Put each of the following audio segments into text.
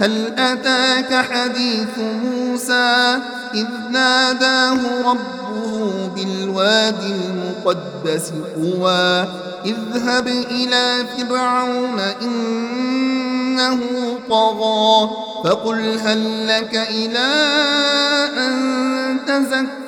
هل أتاك حديث موسى إذ ناداه ربه بالوادي المقدس طوى اذهب إلى فرعون إنه طغى فقل هل لك إلى أن تزكى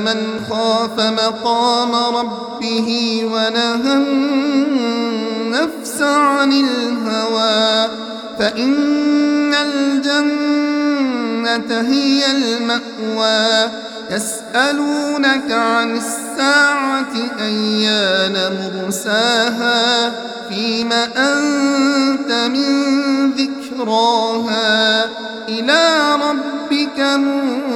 من خاف مقام ربه ونهى النفس عن الهوى فإن الجنة هي المأوى يسألونك عن الساعة أيان مرساها فيم أنت من ذكراها إلى ربك منتهاها